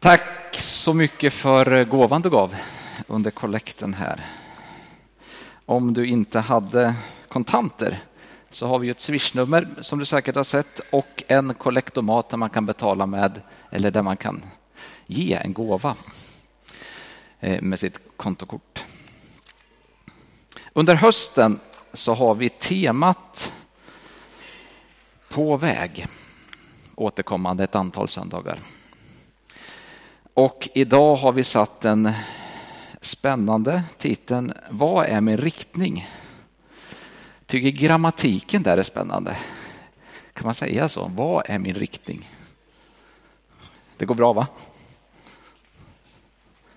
Tack så mycket för gåvan du gav under kollekten här. Om du inte hade kontanter så har vi ett swishnummer som du säkert har sett och en kollektomat där man kan betala med eller där man kan ge en gåva eh, med sitt kontokort. Under hösten så har vi temat På väg återkommande ett antal söndagar. Och idag har vi satt den spännande titeln Vad är min riktning? Tycker grammatiken där är spännande. Kan man säga så? Vad är min riktning? Det går bra va?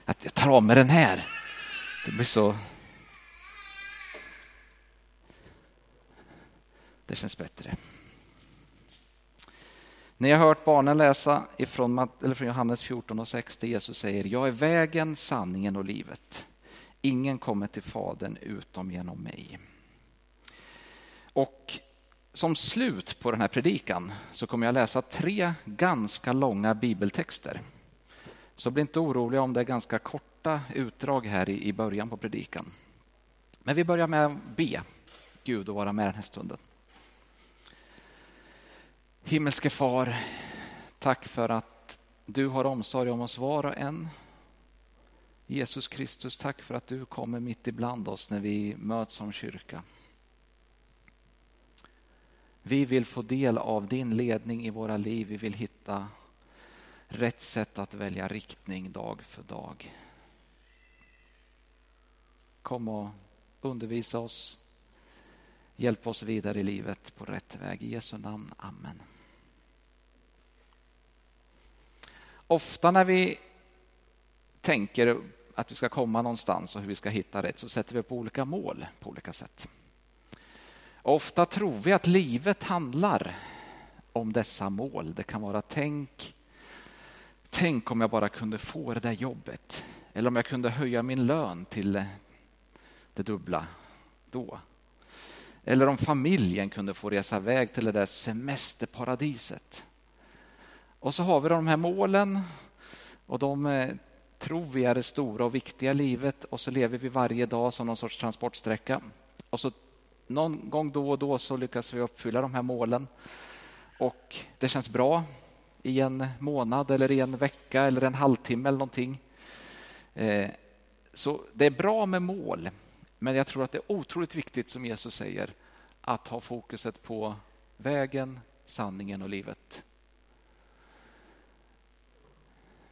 Att jag tar av mig den här. Det blir så... Det känns bättre. Ni har hört barnen läsa ifrån, eller från Johannes 14 och 6 där Jesus säger Jag är vägen, sanningen och livet. Ingen kommer till Fadern utom genom mig. Och som slut på den här predikan så kommer jag läsa tre ganska långa bibeltexter. Så bli inte oroliga om det är ganska korta utdrag här i början på predikan. Men vi börjar med att be Gud att vara med den här stunden. Himmelske far, tack för att du har omsorg om oss var och en. Jesus Kristus, tack för att du kommer mitt ibland oss när vi möts som kyrka. Vi vill få del av din ledning i våra liv. Vi vill hitta rätt sätt att välja riktning dag för dag. Kom och undervisa oss. Hjälp oss vidare i livet på rätt väg. I Jesu namn. Amen. Ofta när vi tänker att vi ska komma någonstans och hur vi ska hitta rätt så sätter vi upp olika mål på olika sätt. Ofta tror vi att livet handlar om dessa mål. Det kan vara tänk, tänk om jag bara kunde få det där jobbet. Eller om jag kunde höja min lön till det dubbla då. Eller om familjen kunde få resa iväg till det där semesterparadiset. Och så har vi de här målen och de eh, tror vi är det stora och viktiga i livet och så lever vi varje dag som någon sorts transportsträcka. Och så någon gång då och då så lyckas vi uppfylla de här målen och det känns bra i en månad eller i en vecka eller en halvtimme eller någonting. Eh, så det är bra med mål, men jag tror att det är otroligt viktigt som Jesus säger att ha fokuset på vägen, sanningen och livet.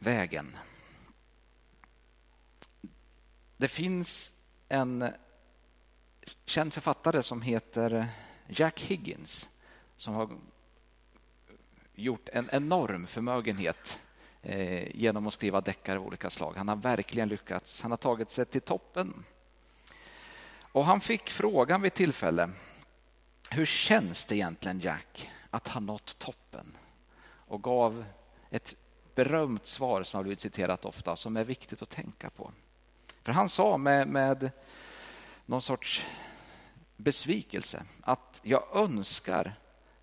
Vägen. Det finns en känd författare som heter Jack Higgins som har gjort en enorm förmögenhet eh, genom att skriva deckare av olika slag. Han har verkligen lyckats. Han har tagit sig till toppen. Och han fick frågan vid tillfälle. Hur känns det egentligen Jack att ha nått toppen? Och gav ett berömt svar som har blivit citerat ofta som är viktigt att tänka på. För han sa med, med någon sorts besvikelse att jag önskar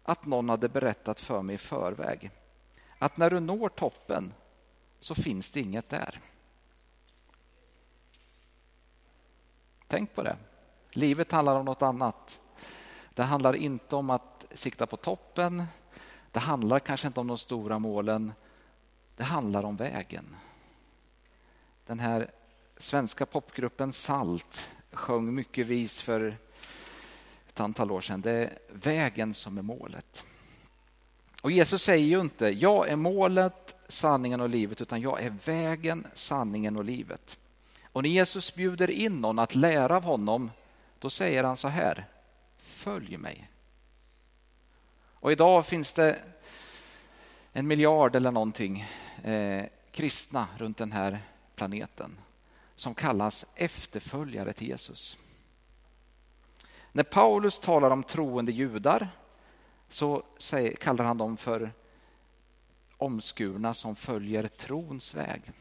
att någon hade berättat för mig i förväg att när du når toppen så finns det inget där. Tänk på det. Livet handlar om något annat. Det handlar inte om att sikta på toppen. Det handlar kanske inte om de stora målen. Det handlar om vägen. Den här svenska popgruppen Salt sjöng mycket vist för ett antal år sedan. Det är vägen som är målet. Och Jesus säger ju inte jag är målet, sanningen och livet utan jag är vägen, sanningen och livet. Och när Jesus bjuder in någon att lära av honom då säger han så här Följ mig. Och idag finns det en miljard eller någonting eh, kristna runt den här planeten som kallas efterföljare till Jesus. När Paulus talar om troende judar så säger, kallar han dem för omskurna som följer trons väg.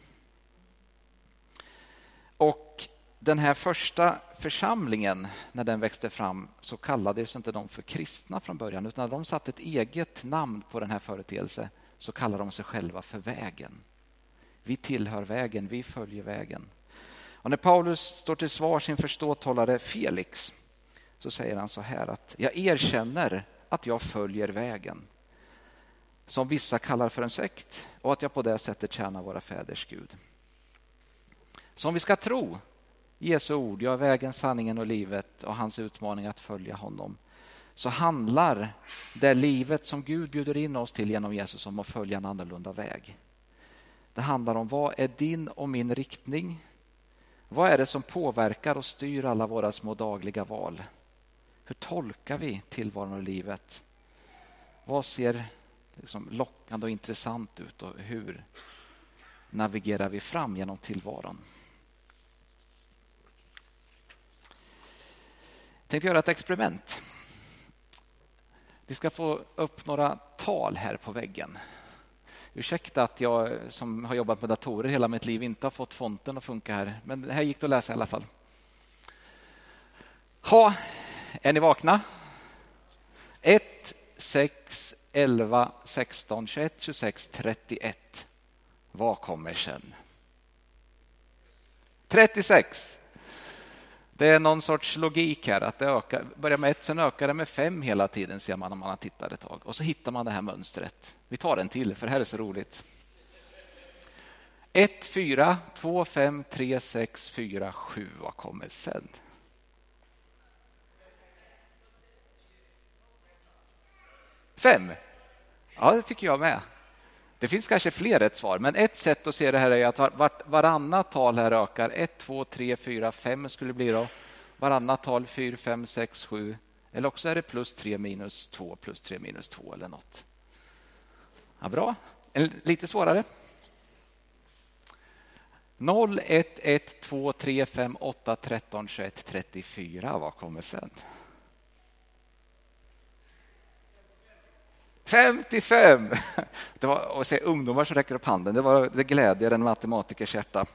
Och den här första församlingen, när den växte fram, så kallades inte de för kristna från början, utan de satte ett eget namn på den här företeelsen så kallar de sig själva för vägen. Vi tillhör vägen, vi följer vägen. Och när Paulus står till svars inför ståthållare Felix så säger han så här att jag erkänner att jag följer vägen som vissa kallar för en sekt och att jag på det sättet tjänar våra fäders Gud. Så om vi ska tro Jesu ord, jag är vägen, sanningen och livet och hans utmaning att följa honom så handlar det livet som Gud bjuder in oss till genom Jesus om att följa en annorlunda väg. Det handlar om vad är din och min riktning? Vad är det som påverkar och styr alla våra små dagliga val? Hur tolkar vi tillvaron och livet? Vad ser liksom lockande och intressant ut och hur navigerar vi fram genom tillvaron? Jag tänkte göra ett experiment. Ni ska få upp några tal här på väggen. Ursäkta att jag som har jobbat med datorer hela mitt liv inte har fått fonten att funka här, men det här gick det att läsa i alla fall. Ha, är ni vakna? 1, 6, 11, 16, 21, 26, 31. Vad kommer sen? 36. Det är någon sorts logik här, att det ökar, börjar med ett, sen ökar det med fem hela tiden ser man om man har tittat ett tag. Och så hittar man det här mönstret. Vi tar en till, för det här är så roligt. 1, 4, 2, 5, 3, 6, 4, 7. Vad kommer sen? Fem? Ja, det tycker jag med. Det finns kanske fler rätt svar, men ett sätt att se det här är att var, varannat tal här ökar. 1, 2, 3, 4, 5 skulle det bli då. Varannat tal 4, 5, 6, 7. Eller också är det plus 3 minus 2 plus 3 minus 2 eller något. Ja, bra. Lite svårare. 0, 1, 1, 2, 3, 5, 8, 13, 21, 34. Vad kommer sen? 55! Det var, och se ungdomar som räcker upp handen, det, var, det glädjer en matematikers hjärta.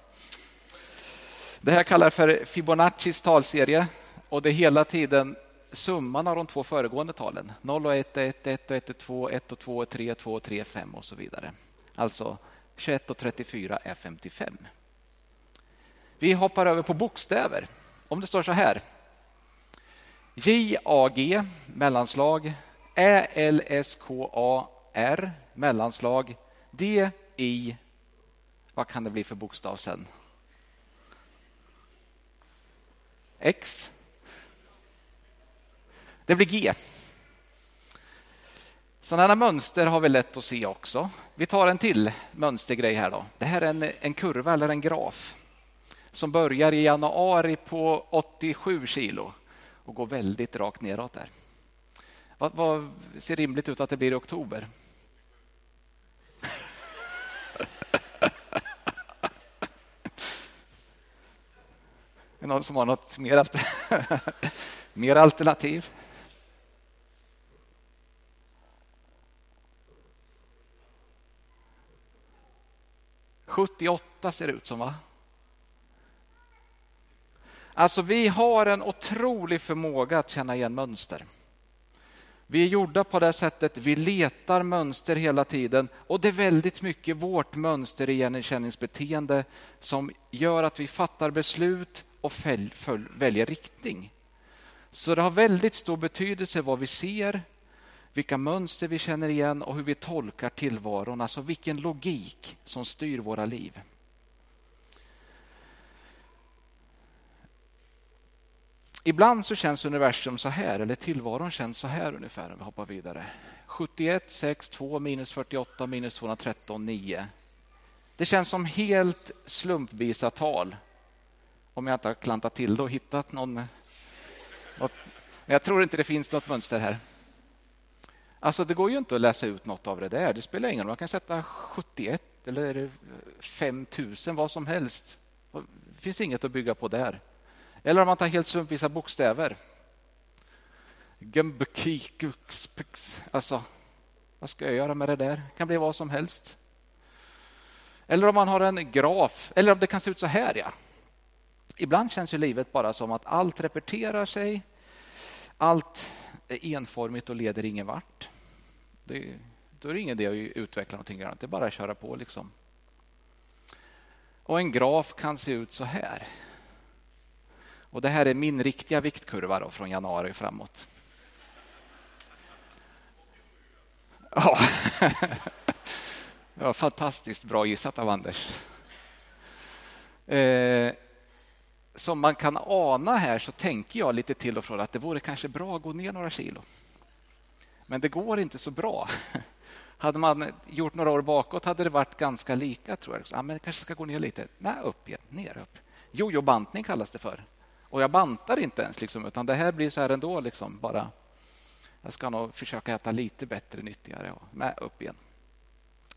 Det här kallar jag för Fibonaccis talserie och det är hela tiden summan av de två föregående talen. 0 och 1 är 1, 1 och 1 är 2, 1 och 2 är 3, 2 och 3 5 och så vidare. Alltså 21 och 34 är 55. Vi hoppar över på bokstäver. Om det står så här. J-A-G, mellanslag, Ä-L-S-K-A-R, mellanslag, D-I, vad kan det bli för bokstav sen? X. Det blir G. Sådana mönster har vi lätt att se också. Vi tar en till mönstergrej här. Då. Det här är en, en kurva eller en graf som börjar i januari på 87 kilo och går väldigt rakt neråt där. Vad, vad ser rimligt ut att det blir i oktober? Är någon som har något mer, mer alternativ? Sjuttioåtta ser det ut som, va? Alltså, vi har en otrolig förmåga att känna igen mönster. Vi är gjorda på det sättet, vi letar mönster hela tiden och det är väldigt mycket vårt mönster i igenkänningsbeteende som gör att vi fattar beslut och fäl, fäll, väljer riktning. Så det har väldigt stor betydelse vad vi ser, vilka mönster vi känner igen och hur vi tolkar tillvaron, alltså vilken logik som styr våra liv. Ibland så känns universum så här, eller tillvaron känns så här ungefär om vi hoppar vidare. 71, 6, 2 minus 48 minus 213, 9. Det känns som helt slumpvisa tal. Om jag inte har klantat till det och hittat någon... Något, men jag tror inte det finns något mönster här. Alltså det går ju inte att läsa ut något av det där. Det spelar ingen roll. Man kan sätta 71 eller 5000, vad som helst. Det finns inget att bygga på där. Eller om man tar helt slumpvisa bokstäver. Alltså, vad ska jag göra med det där? Det kan bli vad som helst. Eller om man har en graf, eller om det kan se ut så här. ja. Ibland känns ju livet bara som att allt repeterar sig. Allt är enformigt och leder ingen vart. Det, då är det ingen idé att utveckla någonting annat. Det är bara att köra på. liksom. Och en graf kan se ut så här. Och det här är min riktiga viktkurva då, från januari framåt. Ja. Det var fantastiskt bra gissat av Anders. Eh, som man kan ana här så tänker jag lite till och från att det vore kanske bra att gå ner några kilo. Men det går inte så bra. Hade man gjort några år bakåt hade det varit ganska lika. tror jag. Ja, men jag kanske ska gå ner lite. Nej, upp igen. Ner, upp. Jojo-bantning kallas det för. Och jag bantar inte ens, liksom, utan det här blir så här ändå. Liksom, bara. Jag ska nog försöka äta lite bättre, nyttigare. Och med, upp igen.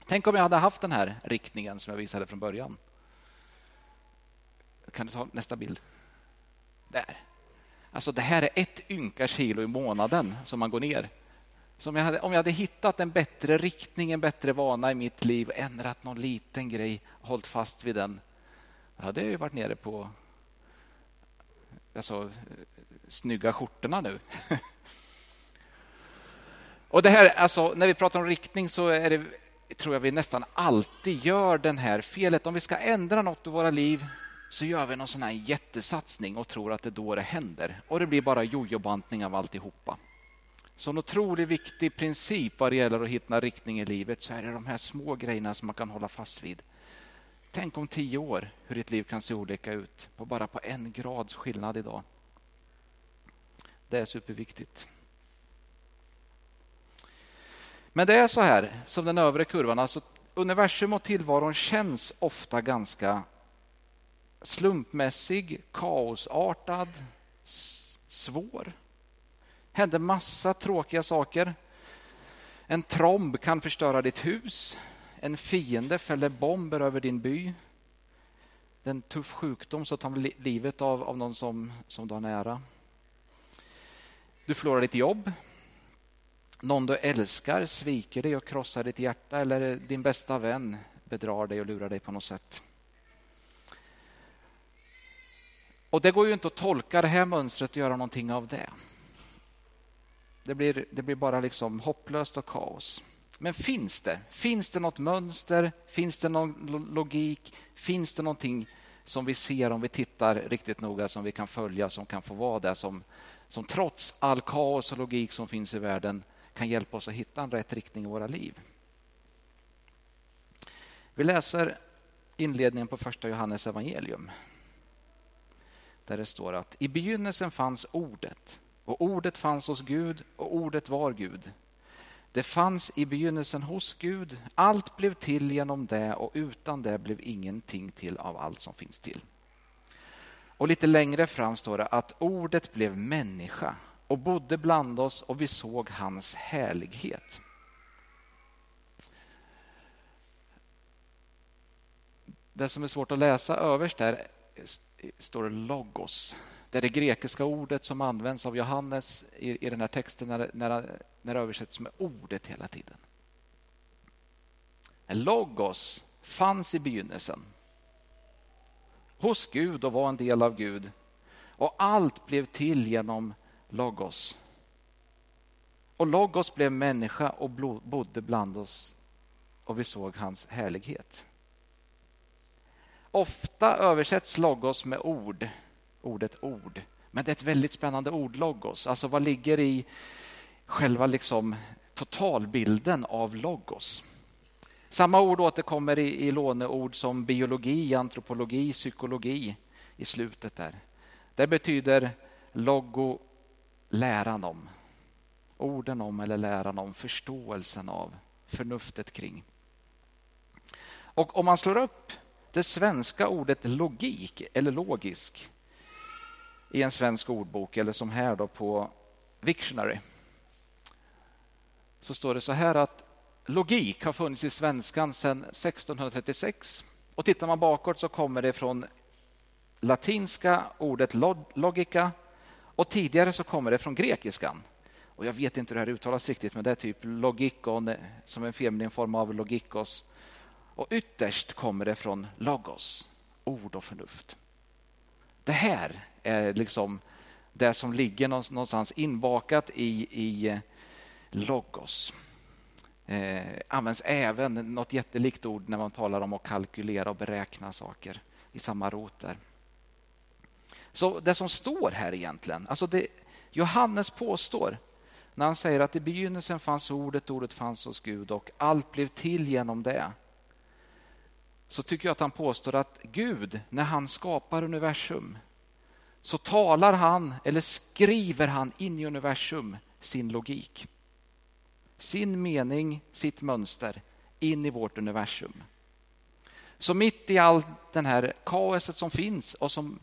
Tänk om jag hade haft den här riktningen som jag visade från början. Kan du ta nästa bild? Där. Alltså det här är ett ynka kilo i månaden som man går ner. Så om, jag hade, om jag hade hittat en bättre riktning, en bättre vana i mitt liv, ändrat någon liten grej, hållit fast vid den, då hade jag ju varit nere på alltså, eh, snygga skjortorna nu. Och det här, alltså, när vi pratar om riktning så är det, tror jag vi nästan alltid gör den här felet. Om vi ska ändra något i våra liv så gör vi någon sån här jättesatsning och tror att det är då det händer. Och det blir bara jojobantning av alltihopa. Så en otroligt viktig princip vad det gäller att hitta riktning i livet så är det de här små grejerna som man kan hålla fast vid. Tänk om tio år hur ditt liv kan se olika ut på bara på en grads skillnad idag. Det är superviktigt. Men det är så här som den övre kurvan, alltså universum och tillvaron känns ofta ganska slumpmässig, kaosartad, svår. Händer massa tråkiga saker. En tromb kan förstöra ditt hus. En fiende fäller bomber över din by. Det är en tuff sjukdom som tar livet av, av någon som, som du har nära. Du förlorar ditt jobb. Någon du älskar sviker dig och krossar ditt hjärta eller din bästa vän bedrar dig och lurar dig på något sätt. Och Det går ju inte att tolka det här mönstret och göra någonting av det. Det blir, det blir bara liksom hopplöst och kaos. Men finns det? Finns det något mönster? Finns det någon logik? Finns det någonting som vi ser om vi tittar riktigt noga som vi kan följa, som kan få vara där som, som trots all kaos och logik som finns i världen kan hjälpa oss att hitta en rätt riktning i våra liv. Vi läser inledningen på första Johannes evangelium. Där det står att i begynnelsen fanns ordet och ordet fanns hos Gud och ordet var Gud. Det fanns i begynnelsen hos Gud. Allt blev till genom det och utan det blev ingenting till av allt som finns till. Och lite längre fram står det att ordet blev människa och bodde bland oss och vi såg hans härlighet. Det som är svårt att läsa överst där eh, står logos. Det är det grekiska ordet som används av Johannes i, i den här texten när, när, när det översätts med ordet hela tiden. Logos fanns i begynnelsen hos Gud och var en del av Gud. Och allt blev till genom Logos. Och Logos blev människa och bodde bland oss och vi såg hans härlighet. Ofta översätts logos med ord, ordet ord. Men det är ett väldigt spännande ord, logos. Alltså vad ligger i själva liksom totalbilden av logos? Samma ord återkommer i, i låneord som biologi, antropologi, psykologi i slutet där. Det betyder logo, läran om. Orden om eller läran om, förståelsen av, förnuftet kring. Och om man slår upp det svenska ordet logik eller logisk i en svensk ordbok eller som här då på Victionary. så står det så här att logik har funnits i svenskan sedan 1636. Och tittar man bakåt så kommer det från latinska ordet logica och tidigare så kommer det från grekiskan. Och jag vet inte hur det här uttalas riktigt, men det är typ logikon eh, som en feminin form av logikos. Och ytterst kommer det från logos, ord och förnuft. Det här är liksom det som ligger någonstans inbakat i, i eh, logos. eh, används även något jättelikt ord när man talar om att kalkylera och beräkna saker i samma roter. Så det som står här egentligen, alltså det Johannes påstår när han säger att i begynnelsen fanns ordet, ordet fanns hos Gud och allt blev till genom det. Så tycker jag att han påstår att Gud, när han skapar universum, så talar han eller skriver han in i universum sin logik. Sin mening, sitt mönster in i vårt universum. Så mitt i allt den här kaoset som finns och som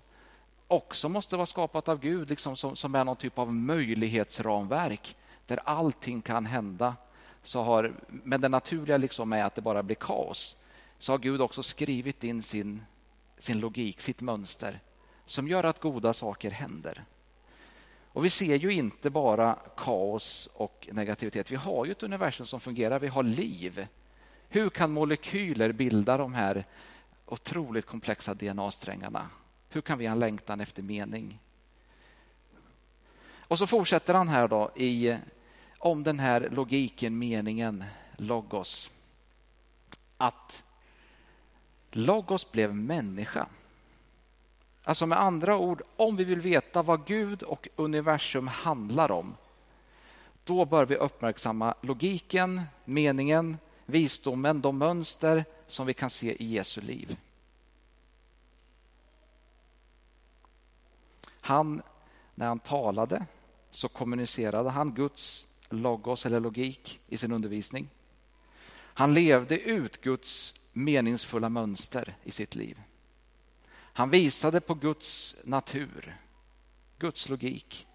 också måste vara skapat av Gud, liksom som, som är någon typ av möjlighetsramverk där allting kan hända. Så har, men det naturliga liksom är att det bara blir kaos. Så har Gud också skrivit in sin, sin logik, sitt mönster som gör att goda saker händer. Och Vi ser ju inte bara kaos och negativitet. Vi har ju ett universum som fungerar, vi har liv. Hur kan molekyler bilda de här otroligt komplexa DNA-strängarna? Hur kan vi ha en längtan efter mening? Och så fortsätter han här då i, om den här logiken, meningen, logos. Att logos blev människa. Alltså med andra ord, om vi vill veta vad Gud och universum handlar om, då bör vi uppmärksamma logiken, meningen, visdomen, de mönster som vi kan se i Jesu liv. Han, när han talade så kommunicerade han Guds logos eller logik i sin undervisning. Han levde ut Guds meningsfulla mönster i sitt liv. Han visade på Guds natur, Guds logik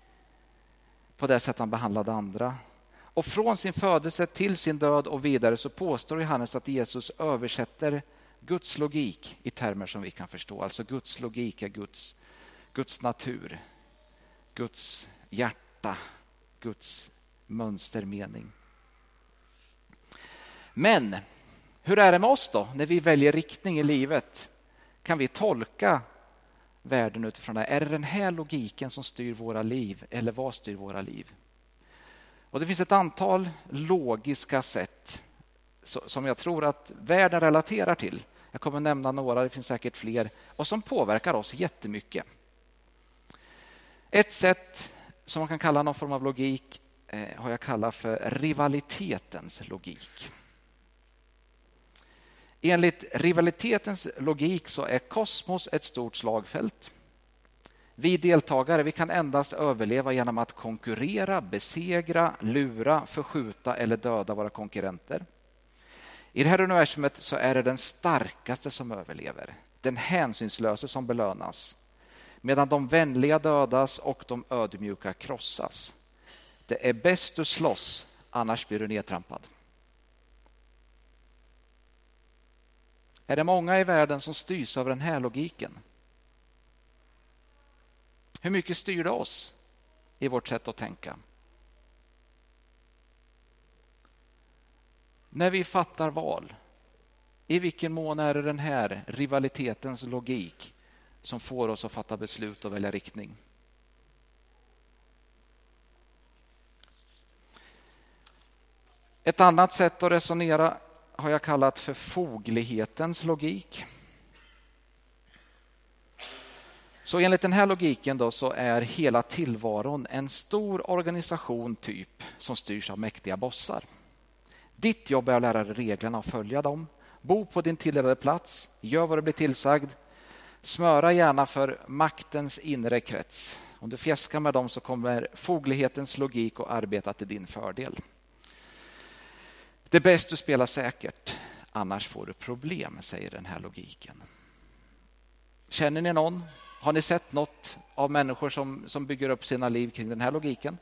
på det sätt han behandlade andra. Och från sin födelse till sin död och vidare så påstår Johannes att Jesus översätter Guds logik i termer som vi kan förstå. Alltså Guds logik är Guds, Guds natur, Guds hjärta, Guds mönstermening. Men hur är det med oss då när vi väljer riktning i livet? kan vi tolka världen utifrån det. Är det den här logiken som styr våra liv eller vad styr våra liv? Och Det finns ett antal logiska sätt som jag tror att världen relaterar till. Jag kommer nämna några, det finns säkert fler, och som påverkar oss jättemycket. Ett sätt som man kan kalla någon form av logik eh, har jag kallat för rivalitetens logik. Enligt rivalitetens logik så är kosmos ett stort slagfält. Vi deltagare vi kan endast överleva genom att konkurrera, besegra, lura, förskjuta eller döda våra konkurrenter. I det här universumet så är det den starkaste som överlever, den hänsynslöse som belönas medan de vänliga dödas och de ödmjuka krossas. Det är bäst du slåss, annars blir du nedtrampad. Är det många i världen som styrs av den här logiken. Hur mycket styr det oss i vårt sätt att tänka? När vi fattar val, i vilken mån är det den här rivalitetens logik som får oss att fatta beslut och välja riktning? Ett annat sätt att resonera har jag kallat för foglighetens logik. Så enligt den här logiken då så är hela tillvaron en stor organisation typ som styrs av mäktiga bossar. Ditt jobb är att lära dig reglerna och följa dem. Bo på din tilldelade plats, gör vad du blir tillsagd. Smöra gärna för maktens inre krets. Om du fjäskar med dem så kommer foglighetens logik att arbeta till din fördel. Det är bäst du spelar säkert, annars får du problem, säger den här logiken. Känner ni någon? Har ni sett något av människor som, som bygger upp sina liv kring den här logiken?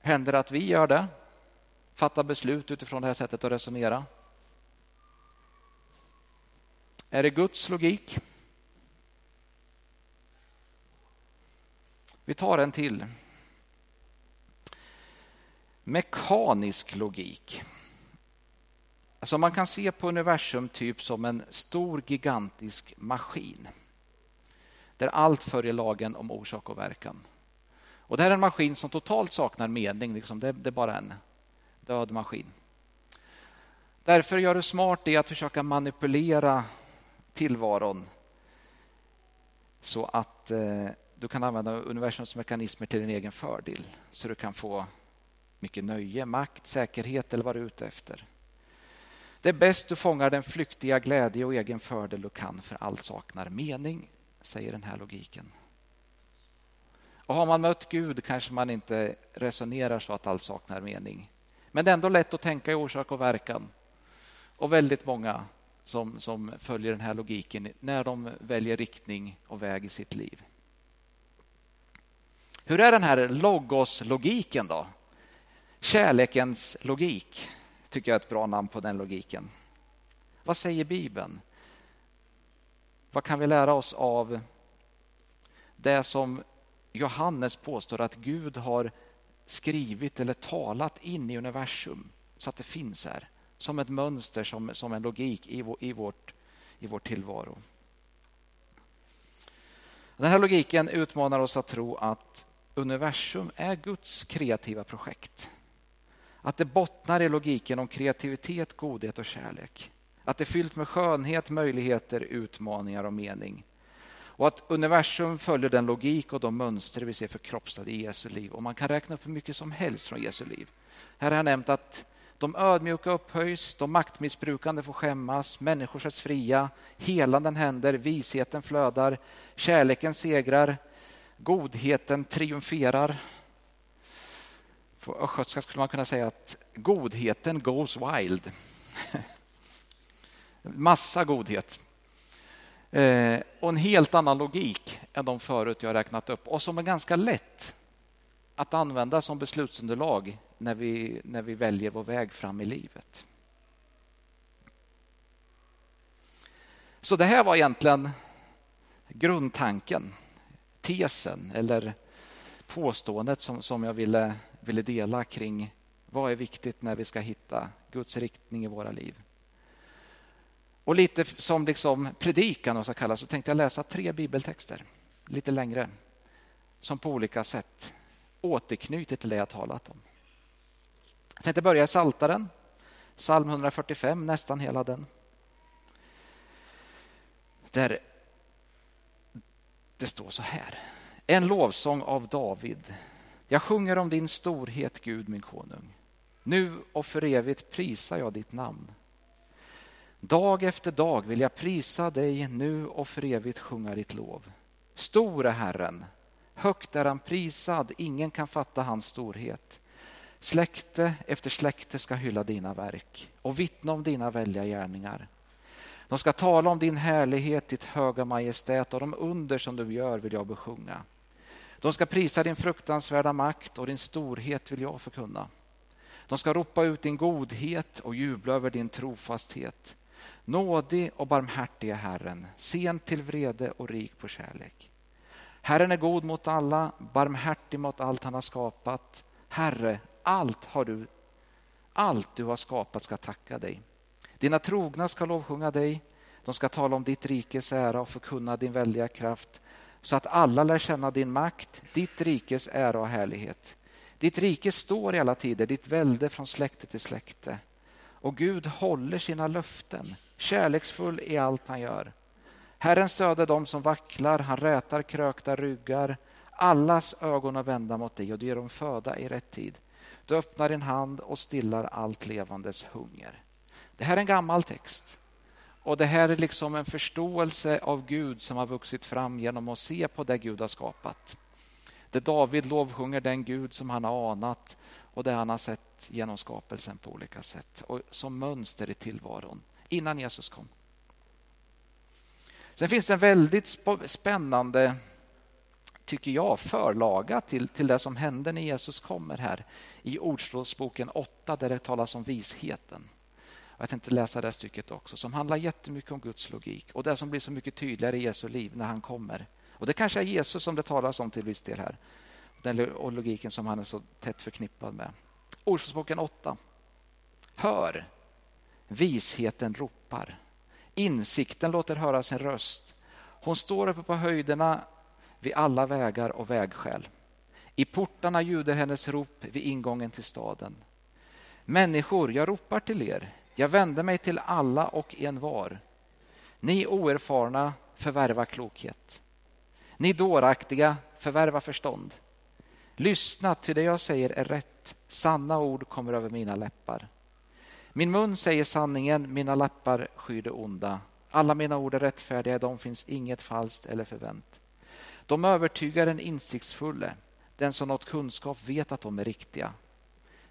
Händer det att vi gör det? Fattar beslut utifrån det här sättet att resonera? Är det Guds logik? Vi tar en till mekanisk logik. Alltså man kan se på universum typ som en stor gigantisk maskin där allt följer lagen om orsak och verkan. Och det här är en maskin som totalt saknar mening, liksom det, det är bara en död maskin. Därför gör du smart i att försöka manipulera tillvaron så att eh, du kan använda universums mekanismer till din egen fördel. Så du kan få mycket nöje, makt, säkerhet eller vad du är ute efter. Det är bäst du fångar den flyktiga glädje och egen fördel du kan för allt saknar mening, säger den här logiken. Och har man mött Gud kanske man inte resonerar så att allt saknar mening. Men det är ändå lätt att tänka i orsak och verkan. Och väldigt många som, som följer den här logiken när de väljer riktning och väg i sitt liv. Hur är den här logos-logiken då? Kärlekens logik tycker jag är ett bra namn på den logiken. Vad säger Bibeln? Vad kan vi lära oss av det som Johannes påstår att Gud har skrivit eller talat in i universum så att det finns här som ett mönster, som, som en logik i, vår, i, vårt, i vår tillvaro. Den här logiken utmanar oss att tro att universum är Guds kreativa projekt. Att det bottnar i logiken om kreativitet, godhet och kärlek. Att det är fyllt med skönhet, möjligheter, utmaningar och mening. Och att universum följer den logik och de mönster vi ser förkroppsade i Jesu liv. Och man kan räkna upp hur mycket som helst från Jesu liv. Här har jag nämnt att de ödmjuka upphöjs, de maktmissbrukande får skämmas, människor sätts fria, helanden händer, visheten flödar, kärleken segrar, godheten triumferar. På östgötska skulle man kunna säga att godheten goes wild. Massa godhet. Eh, och en helt annan logik än de förut jag räknat upp och som är ganska lätt att använda som beslutsunderlag när vi, när vi väljer vår väg fram i livet. Så det här var egentligen grundtanken, tesen eller påståendet som, som jag ville, ville dela kring vad är viktigt när vi ska hitta Guds riktning i våra liv. Och lite som liksom predikan så kallas, så tänkte jag läsa tre bibeltexter, lite längre, som på olika sätt återknyter till det jag talat om. Jag tänkte börja i Saltaren, psalm 145, nästan hela den. Där det står så här. En lovsång av David. Jag sjunger om din storhet, Gud min konung. Nu och för evigt prisar jag ditt namn. Dag efter dag vill jag prisa dig, nu och för evigt sjunga ditt lov. Stor är Herren, högt är han prisad, ingen kan fatta hans storhet. Släkte efter släkte ska hylla dina verk och vittna om dina välja gärningar. De ska tala om din härlighet, ditt höga majestät och de under som du gör vill jag besjunga. De ska prisa din fruktansvärda makt och din storhet vill jag förkunna. De ska ropa ut din godhet och jubla över din trofasthet. Nådig och barmhärtig är Herren, sen till vrede och rik på kärlek. Herren är god mot alla, barmhärtig mot allt han har skapat. Herre, allt har du, allt du har skapat ska tacka dig. Dina trogna ska lovsjunga dig. De ska tala om ditt rikes ära och förkunna din väldiga kraft så att alla lär känna din makt, ditt rikes ära och härlighet. Ditt rike står i alla tider, ditt välde från släkte till släkte. Och Gud håller sina löften, kärleksfull i allt han gör. Herren stöder dem som vacklar, han rätar krökta ryggar. Allas ögon är vända mot dig och du ger dem föda i rätt tid. Du öppnar din hand och stillar allt levandes hunger. Det här är en gammal text. Och Det här är liksom en förståelse av Gud som har vuxit fram genom att se på det Gud har skapat. Det David lovsjunger den Gud som han har anat och det han har sett genom skapelsen på olika sätt och som mönster i tillvaron innan Jesus kom. Sen finns det en väldigt spännande tycker jag, förlaga till, till det som hände när Jesus kommer här i Ordspråksboken 8 där det talas om visheten. Jag tänkte läsa det stycket också som handlar jättemycket om Guds logik och det som blir så mycket tydligare i Jesu liv när han kommer. Och Det kanske är Jesus som det talas om till viss del här den och logiken som han är så tätt förknippad med. Ordspråksboken 8. Hör, visheten ropar. Insikten låter höra sin röst. Hon står uppe på höjderna vid alla vägar och vägskäl. I portarna ljuder hennes rop vid ingången till staden. Människor, jag ropar till er. Jag vänder mig till alla och en var. Ni oerfarna, förvärva klokhet. Ni dåraktiga, förvärva förstånd. Lyssna, till det jag säger är rätt. Sanna ord kommer över mina läppar. Min mun säger sanningen, mina läppar skyr det onda. Alla mina ord är rättfärdiga, i dem finns inget falskt eller förvänt. De övertygar den insiktsfulle. Den som nått kunskap vet att de är riktiga.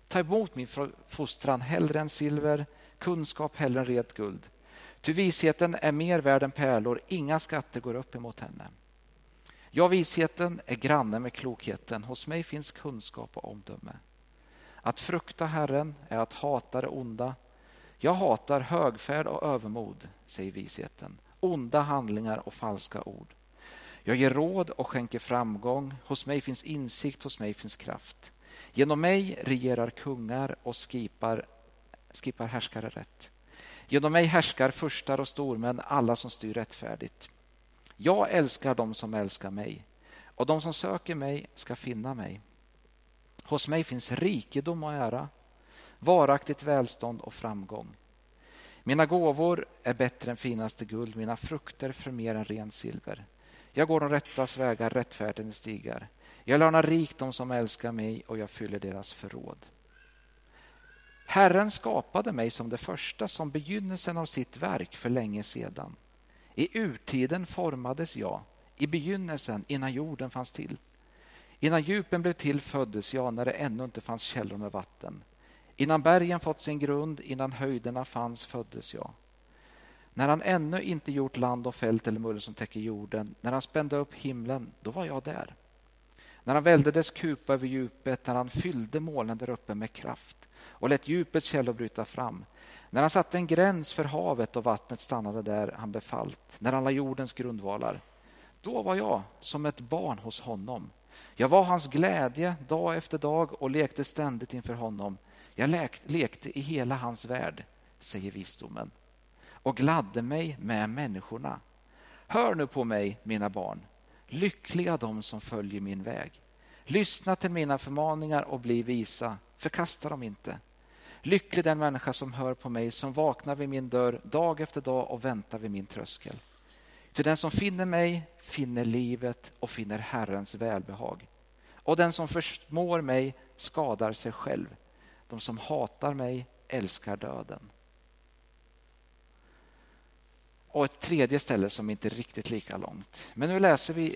Ta emot min fostran hellre än silver, kunskap hellre än rent guld. Ty visheten är mer värd än pärlor, inga skatter går upp emot henne. Ja, visheten är granne med klokheten, hos mig finns kunskap och omdöme. Att frukta Herren är att hata det onda. Jag hatar högfärd och övermod, säger visheten, onda handlingar och falska ord. Jag ger råd och skänker framgång, hos mig finns insikt, hos mig finns kraft. Genom mig regerar kungar och skipar, skippar härskare rätt. Genom mig härskar furstar och stormän, alla som styr rättfärdigt. Jag älskar dem som älskar mig och de som söker mig ska finna mig. Hos mig finns rikedom och ära, varaktigt välstånd och framgång. Mina gåvor är bättre än finaste guld, mina frukter för mer än rent silver. Jag går de rättas vägar, rättfärdigen stigar. Jag lönar rikt dem som älskar mig och jag fyller deras förråd. Herren skapade mig som det första, som begynnelsen av sitt verk för länge sedan. I urtiden formades jag, i begynnelsen innan jorden fanns till. Innan djupen blev till föddes jag, när det ännu inte fanns källor med vatten. Innan bergen fått sin grund, innan höjderna fanns föddes jag. När han ännu inte gjort land och fält eller mull som täcker jorden, när han spände upp himlen, då var jag där. När han välde dess kupa över djupet, när han fyllde molnen där uppe med kraft och lät djupets källor bryta fram. När han satte en gräns för havet och vattnet stannade där han befallt, när han la jordens grundvalar. Då var jag som ett barn hos honom. Jag var hans glädje dag efter dag och lekte ständigt inför honom. Jag lekte i hela hans värld, säger visdomen, och gladde mig med människorna. Hör nu på mig, mina barn. Lyckliga de som följer min väg. Lyssna till mina förmaningar och bli visa. Förkasta dem inte. Lycklig den människa som hör på mig, som vaknar vid min dörr dag efter dag och väntar vid min tröskel. Till den som finner mig finner livet och finner Herrens välbehag. Och den som försmår mig skadar sig själv. De som hatar mig älskar döden. Och ett tredje ställe som inte är riktigt lika långt. Men nu läser vi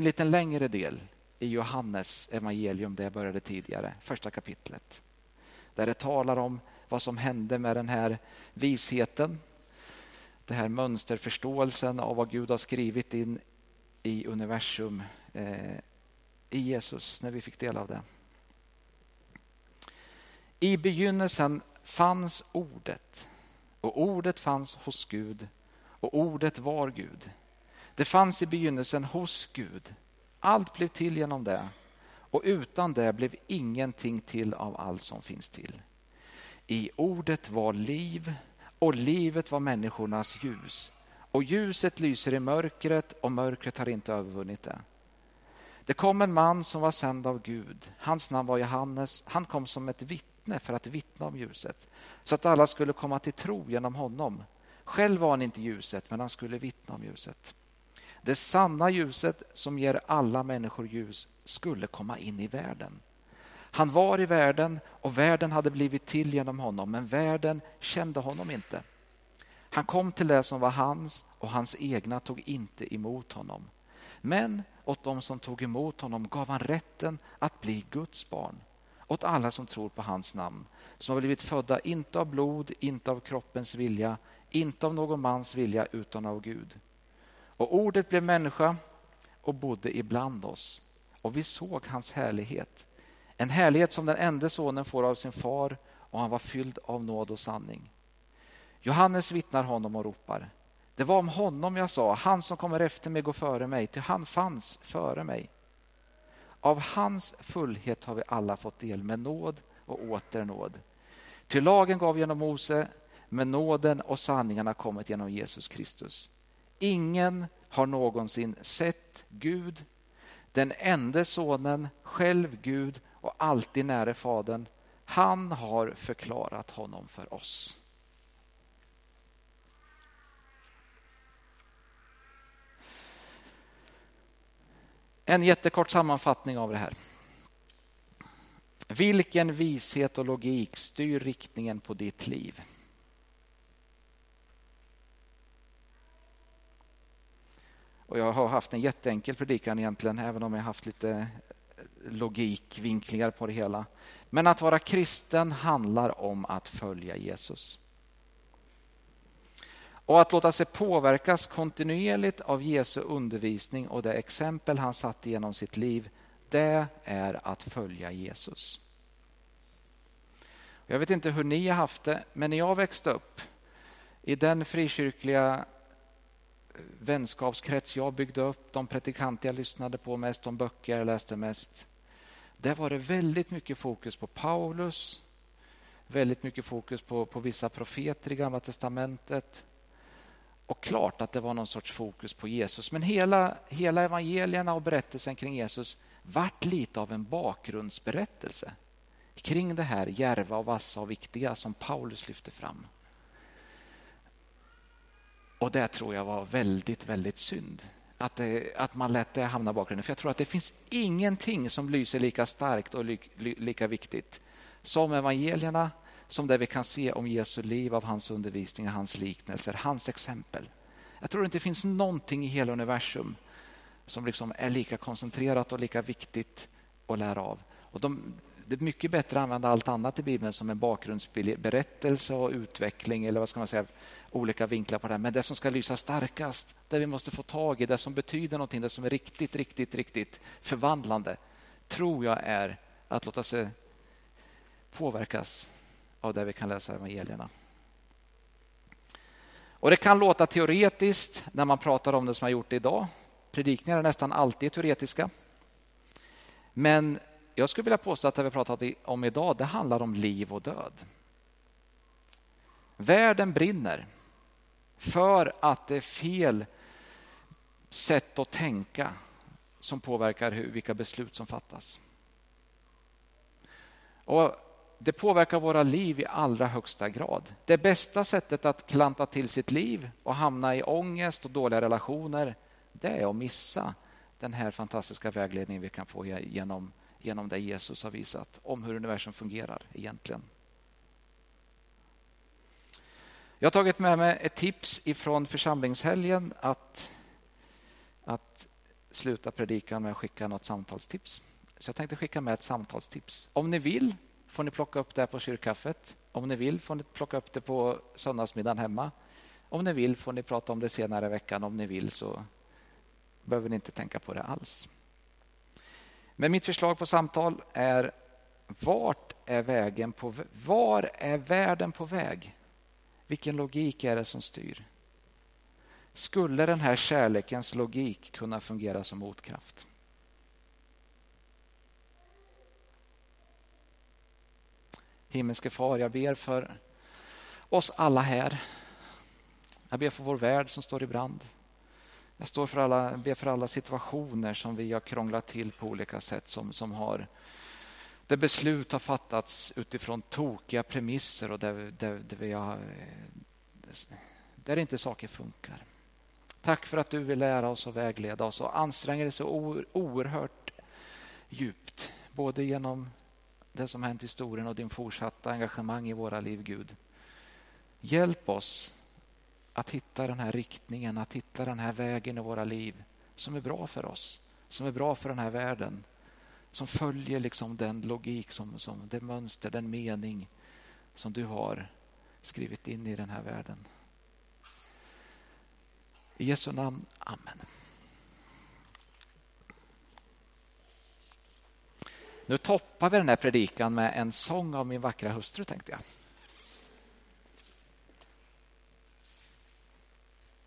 en liten längre del i Johannes evangelium, där jag började tidigare, första kapitlet. Där det talar om vad som hände med den här visheten, den här mönsterförståelsen av vad Gud har skrivit in i universum eh, i Jesus, när vi fick del av det. I begynnelsen fanns ordet och ordet fanns hos Gud och ordet var Gud. Det fanns i begynnelsen hos Gud. Allt blev till genom det och utan det blev ingenting till av allt som finns till. I ordet var liv och livet var människornas ljus. Och ljuset lyser i mörkret och mörkret har inte övervunnit det. Det kom en man som var sänd av Gud. Hans namn var Johannes. Han kom som ett vittne för att vittna om ljuset så att alla skulle komma till tro genom honom. Själv var han inte ljuset, men han skulle vittna om ljuset. Det sanna ljuset som ger alla människor ljus skulle komma in i världen. Han var i världen och världen hade blivit till genom honom, men världen kände honom inte. Han kom till det som var hans och hans egna tog inte emot honom. Men åt dem som tog emot honom gav han rätten att bli Guds barn. Åt alla som tror på hans namn, som har blivit födda inte av blod, inte av kroppens vilja, inte av någon mans vilja utan av Gud. Och ordet blev människa och bodde ibland oss och vi såg hans härlighet. En härlighet som den enda sonen får av sin far och han var fylld av nåd och sanning. Johannes vittnar honom och ropar. Det var om honom jag sa, han som kommer efter mig går före mig, till han fanns före mig. Av hans fullhet har vi alla fått del med nåd och åter nåd. Till lagen gav genom Mose, men nåden och sanningarna har kommit genom Jesus Kristus. Ingen har någonsin sett Gud. den enda sonen, själv Gud och alltid nära Fadern, han har förklarat honom för oss. En jättekort sammanfattning av det här. Vilken vishet och logik styr riktningen på ditt liv? Och jag har haft en jätteenkel predikan egentligen, även om jag haft lite logikvinklingar på det hela. Men att vara kristen handlar om att följa Jesus. Och att låta sig påverkas kontinuerligt av Jesu undervisning och det exempel han satte genom sitt liv, det är att följa Jesus. Jag vet inte hur ni har haft det, men när jag växte upp i den frikyrkliga vänskapskrets jag byggde upp, de predikanter jag lyssnade på mest, de böcker jag läste mest. Där var det väldigt mycket fokus på Paulus, väldigt mycket fokus på, på vissa profeter i Gamla Testamentet. Och klart att det var någon sorts fokus på Jesus. Men hela, hela evangelierna och berättelsen kring Jesus vart lite av en bakgrundsberättelse kring det här järva och vassa och viktiga som Paulus lyfte fram. Och det tror jag var väldigt, väldigt synd. Att, det, att man lät det hamna i bakgrunden. För jag tror att det finns ingenting som lyser lika starkt och lika viktigt som evangelierna, som det vi kan se om Jesu liv, av hans undervisning, hans liknelser, hans exempel. Jag tror inte det finns någonting i hela universum som liksom är lika koncentrerat och lika viktigt att lära av. Och de, det är mycket bättre att använda allt annat i Bibeln som en bakgrundsberättelse och utveckling eller vad ska man säga, olika vinklar på det här. Men det som ska lysa starkast, det vi måste få tag i, det som betyder någonting, det som är riktigt, riktigt, riktigt förvandlande, tror jag är att låta sig påverkas av det vi kan läsa i evangelierna. Och Det kan låta teoretiskt när man pratar om det som jag gjort idag. Predikningar är nästan alltid teoretiska. Men jag skulle vilja påstå att det vi pratat om idag, det handlar om liv och död. Världen brinner för att det är fel sätt att tänka som påverkar hur, vilka beslut som fattas. Och Det påverkar våra liv i allra högsta grad. Det bästa sättet att klanta till sitt liv och hamna i ångest och dåliga relationer det är att missa den här fantastiska vägledningen vi kan få genom genom det Jesus har visat om hur universum fungerar egentligen. Jag har tagit med mig ett tips ifrån församlingshelgen att, att sluta predikan med att skicka något samtalstips. Så jag tänkte skicka med ett samtalstips. Om ni vill får ni plocka upp det på kyrkkaffet. Om ni vill får ni plocka upp det på söndagsmiddagen hemma. Om ni vill får ni prata om det senare i veckan. Om ni vill så behöver ni inte tänka på det alls. Men mitt förslag på samtal är vart är vägen på Var är världen på väg? Vilken logik är det som styr? Skulle den här kärlekens logik kunna fungera som motkraft? Himmelske far, jag ber för oss alla här. Jag ber för vår värld som står i brand. Jag står för alla, ber för alla situationer som vi har krånglat till på olika sätt som, som har där beslut har fattats utifrån tokiga premisser och där, där, där, vi har, eh, där inte saker funkar. Tack för att du vill lära oss och vägleda oss och anstränger dig så oerhört djupt. Både genom det som hänt i historien och din fortsatta engagemang i våra liv, Gud. Hjälp oss att hitta den här riktningen, att hitta den här vägen i våra liv som är bra för oss, som är bra för den här världen. Som följer liksom den logik, som, som det mönster, den mening som du har skrivit in i den här världen. I Jesu namn, Amen. Nu toppar vi den här predikan med en sång av min vackra hustru tänkte jag.